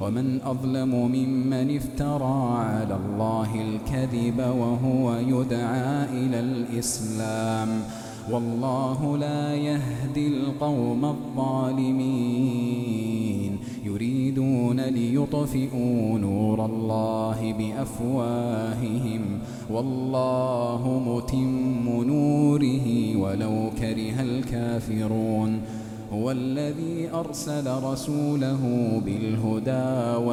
ومن أظلم ممن افترى على الله الكذب وهو يدعى إلى الإسلام. والله لا يهدي القوم الظالمين. يريدون ليطفئوا نور الله بأفواههم. والله متم نوره ولو كره الكافرون. هو الذي أرسل رسوله بالهدى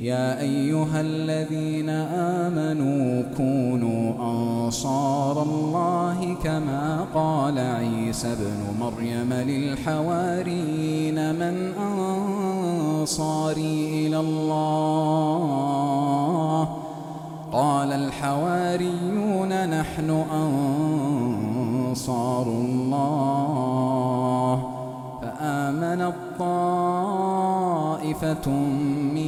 يا أيها الذين آمنوا كونوا أنصار الله كما قال عيسى ابن مريم للحوارين من أنصاري إلى الله. قال الحواريون نحن أنصار الله. فآمن الطائفة من